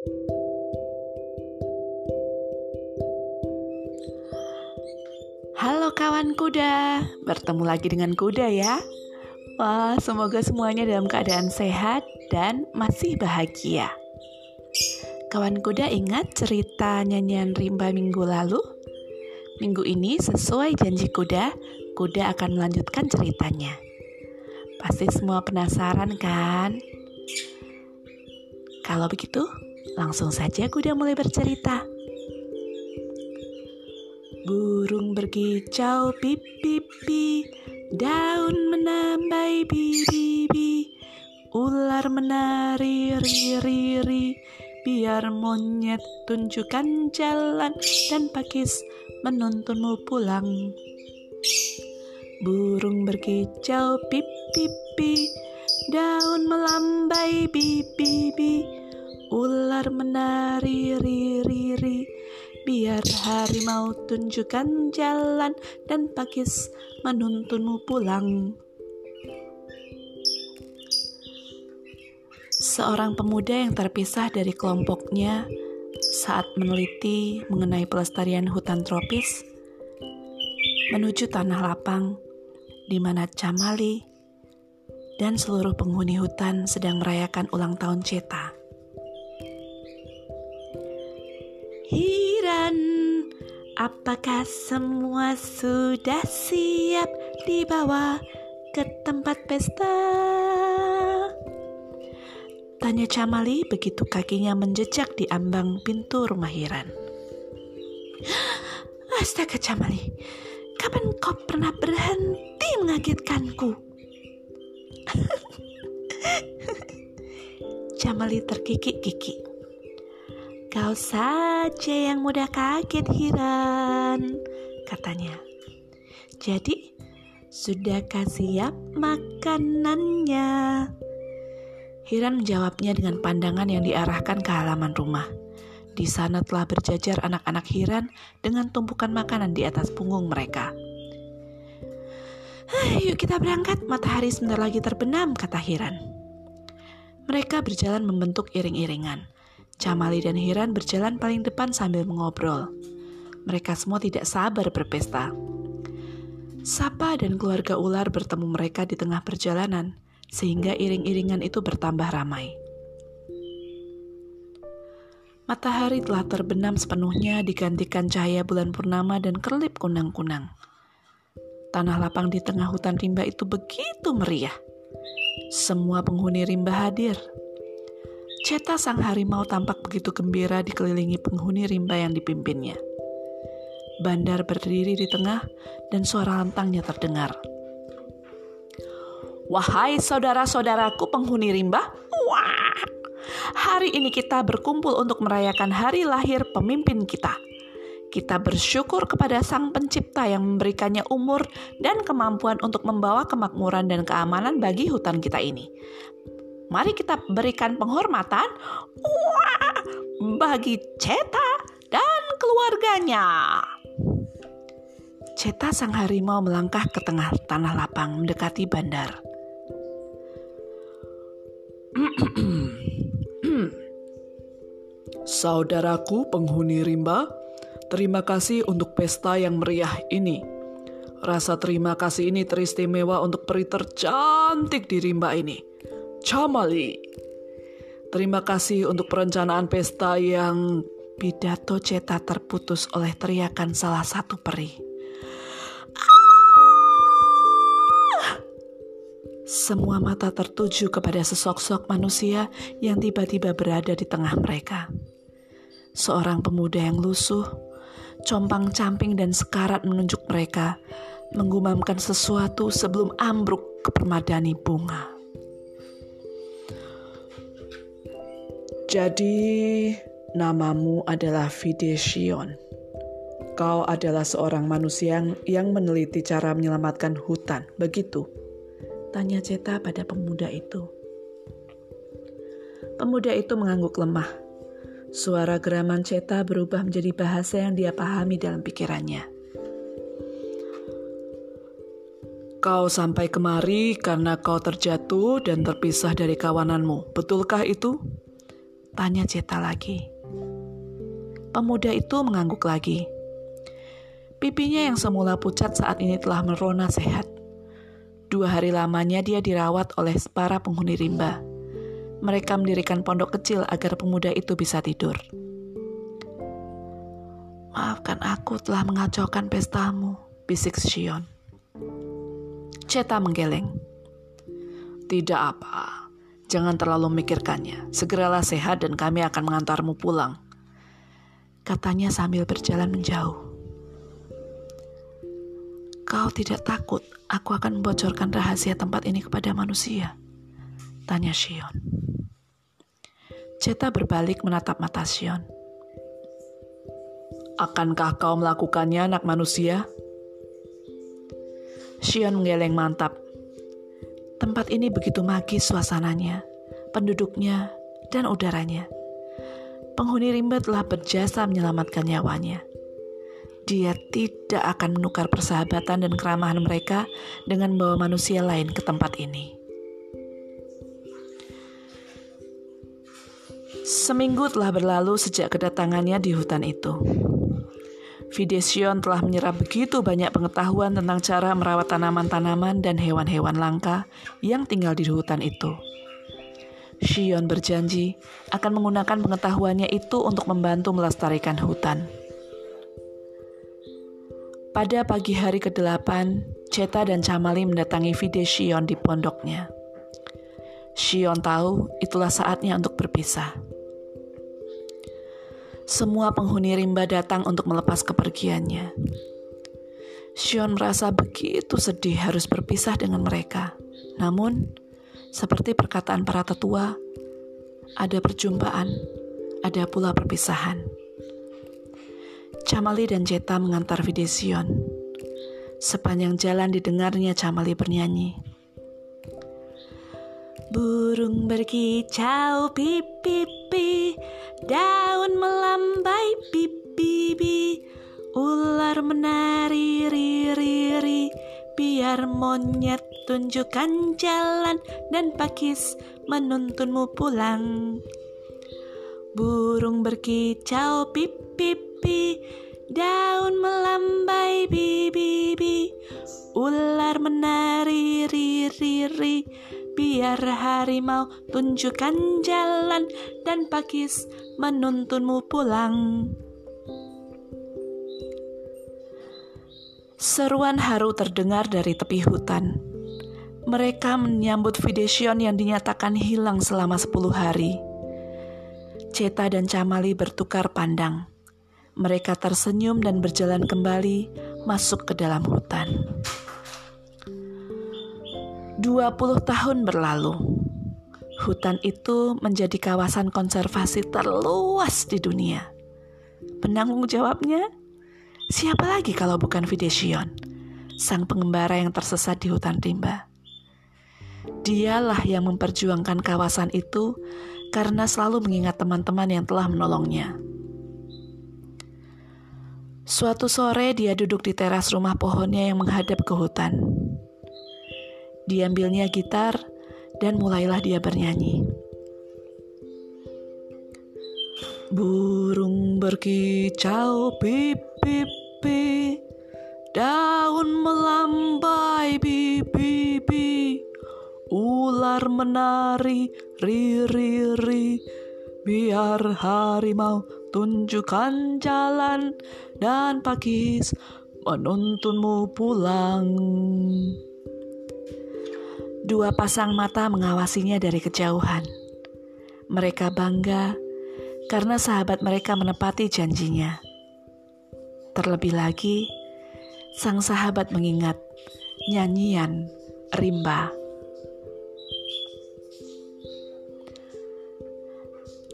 Halo kawan kuda, bertemu lagi dengan kuda ya. Wah, semoga semuanya dalam keadaan sehat dan masih bahagia. Kawan kuda ingat cerita nyanyian rimba minggu lalu? Minggu ini sesuai janji kuda, kuda akan melanjutkan ceritanya. Pasti semua penasaran kan? Kalau begitu, langsung saja kuda mulai bercerita. Burung berkicau pipi pi, daun menambai bibi ular menari ri ri ri, biar monyet tunjukkan jalan dan pakis menuntunmu pulang. Burung berkicau pipi pi, daun melambai bibi ular menari ri ri ri Biar harimau tunjukkan jalan dan pakis menuntunmu pulang. Seorang pemuda yang terpisah dari kelompoknya saat meneliti mengenai pelestarian hutan tropis menuju tanah lapang di mana Camali dan seluruh penghuni hutan sedang merayakan ulang tahun Ceta. Hiran, apakah semua sudah siap dibawa ke tempat pesta? Tanya Camali begitu kakinya menjejak di ambang pintu rumah Hiran. Astaga Camali, kapan kau pernah berhenti mengagetkanku? Camali terkikik-kikik. Kau saja yang mudah kaget Hiran, katanya. Jadi, sudahkah siap makanannya? Hiran menjawabnya dengan pandangan yang diarahkan ke halaman rumah. Di sana telah berjajar anak-anak Hiran dengan tumpukan makanan di atas punggung mereka. Yuk kita berangkat, matahari sebentar lagi terbenam, kata Hiran. Mereka berjalan membentuk iring-iringan. Camali dan Hiran berjalan paling depan sambil mengobrol. Mereka semua tidak sabar berpesta. Sapa dan keluarga ular bertemu mereka di tengah perjalanan, sehingga iring-iringan itu bertambah ramai. Matahari telah terbenam sepenuhnya digantikan cahaya bulan purnama dan kerlip kunang-kunang. Tanah lapang di tengah hutan rimba itu begitu meriah. Semua penghuni rimba hadir, Ceta sang harimau tampak begitu gembira dikelilingi penghuni rimba yang dipimpinnya. Bandar berdiri di tengah dan suara lantangnya terdengar. Wahai saudara-saudaraku penghuni rimba, wah! Hari ini kita berkumpul untuk merayakan hari lahir pemimpin kita. Kita bersyukur kepada Sang Pencipta yang memberikannya umur dan kemampuan untuk membawa kemakmuran dan keamanan bagi hutan kita ini. Mari kita berikan penghormatan wah, bagi Ceta dan keluarganya. Ceta sang harimau melangkah ke tengah tanah lapang mendekati bandar. Saudaraku penghuni rimba, terima kasih untuk pesta yang meriah ini. Rasa terima kasih ini teristimewa untuk peri tercantik di rimba ini. Chamali. Terima kasih untuk perencanaan pesta yang pidato Ceta terputus oleh teriakan salah satu peri. Semua mata tertuju kepada sesosok manusia yang tiba-tiba berada di tengah mereka. Seorang pemuda yang lusuh, compang-camping dan sekarat menunjuk mereka, menggumamkan sesuatu sebelum ambruk ke permadani bunga. Jadi, namamu adalah Fidesion. Kau adalah seorang manusia yang, yang meneliti cara menyelamatkan hutan, begitu? Tanya Ceta pada pemuda itu. Pemuda itu mengangguk lemah. Suara geraman Ceta berubah menjadi bahasa yang dia pahami dalam pikirannya. Kau sampai kemari karena kau terjatuh dan terpisah dari kawananmu, betulkah itu? Tanya Ceta lagi. Pemuda itu mengangguk lagi. Pipinya yang semula pucat saat ini telah merona sehat. Dua hari lamanya dia dirawat oleh para penghuni rimba. Mereka mendirikan pondok kecil agar pemuda itu bisa tidur. Maafkan aku telah mengacaukan pestamu, bisik Shion. Ceta menggeleng. Tidak apa, jangan terlalu memikirkannya. Segeralah sehat dan kami akan mengantarmu pulang. Katanya sambil berjalan menjauh. Kau tidak takut aku akan membocorkan rahasia tempat ini kepada manusia? Tanya Shion. Ceta berbalik menatap mata Shion. Akankah kau melakukannya anak manusia? Shion menggeleng mantap. Tempat ini begitu magis suasananya, penduduknya, dan udaranya. Penghuni rimba telah berjasa menyelamatkan nyawanya dia tidak akan menukar persahabatan dan keramahan mereka dengan membawa manusia lain ke tempat ini. Seminggu telah berlalu sejak kedatangannya di hutan itu. Videsion telah menyerap begitu banyak pengetahuan tentang cara merawat tanaman-tanaman dan hewan-hewan langka yang tinggal di hutan itu. Shion berjanji akan menggunakan pengetahuannya itu untuk membantu melestarikan hutan. Pada pagi hari ke-8, Ceta dan Camali mendatangi Vide Shion di pondoknya. Shion tahu itulah saatnya untuk berpisah. Semua penghuni rimba datang untuk melepas kepergiannya. Shion merasa begitu sedih harus berpisah dengan mereka. Namun, seperti perkataan para tetua, ada perjumpaan, ada pula perpisahan. Camali dan Jeta mengantar Videsion. Sepanjang jalan didengarnya Camali bernyanyi. Burung berkicau pipi daun melambai pipi ular menari ri ri biar monyet tunjukkan jalan dan pakis menuntunmu pulang. Burung berkicau pipi pipi Daun melambai bibi bi Ular menari ri ri ri Biar harimau tunjukkan jalan Dan pakis menuntunmu pulang Seruan haru terdengar dari tepi hutan. Mereka menyambut Videsion yang dinyatakan hilang selama 10 hari. Ceta dan Camali bertukar pandang. Mereka tersenyum dan berjalan kembali masuk ke dalam hutan. 20 tahun berlalu. Hutan itu menjadi kawasan konservasi terluas di dunia. Penanggung jawabnya, siapa lagi kalau bukan Videsion, sang pengembara yang tersesat di hutan rimba. Dialah yang memperjuangkan kawasan itu karena selalu mengingat teman-teman yang telah menolongnya. Suatu sore dia duduk di teras rumah pohonnya yang menghadap ke hutan. Diambilnya gitar dan mulailah dia bernyanyi. Burung berkicau pip pip daun melambai pip pip, ular menari ri ri ri, biar harimau tunjukkan jalan dan pakis menuntunmu pulang. Dua pasang mata mengawasinya dari kejauhan. Mereka bangga karena sahabat mereka menepati janjinya. Terlebih lagi, sang sahabat mengingat nyanyian rimba.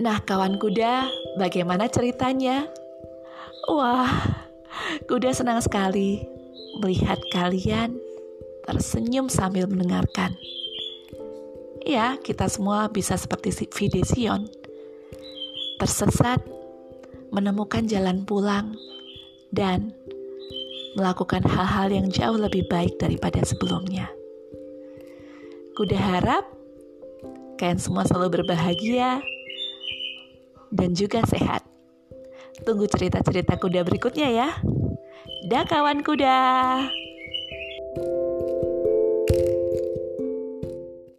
Nah, kawan kuda, bagaimana ceritanya? Wah, kuda senang sekali melihat kalian tersenyum sambil mendengarkan. Ya, kita semua bisa seperti Videsion. Tersesat, menemukan jalan pulang, dan melakukan hal-hal yang jauh lebih baik daripada sebelumnya. Kuda harap kalian semua selalu berbahagia, dan juga sehat. Tunggu cerita-cerita kuda berikutnya ya. Dah kawan kuda.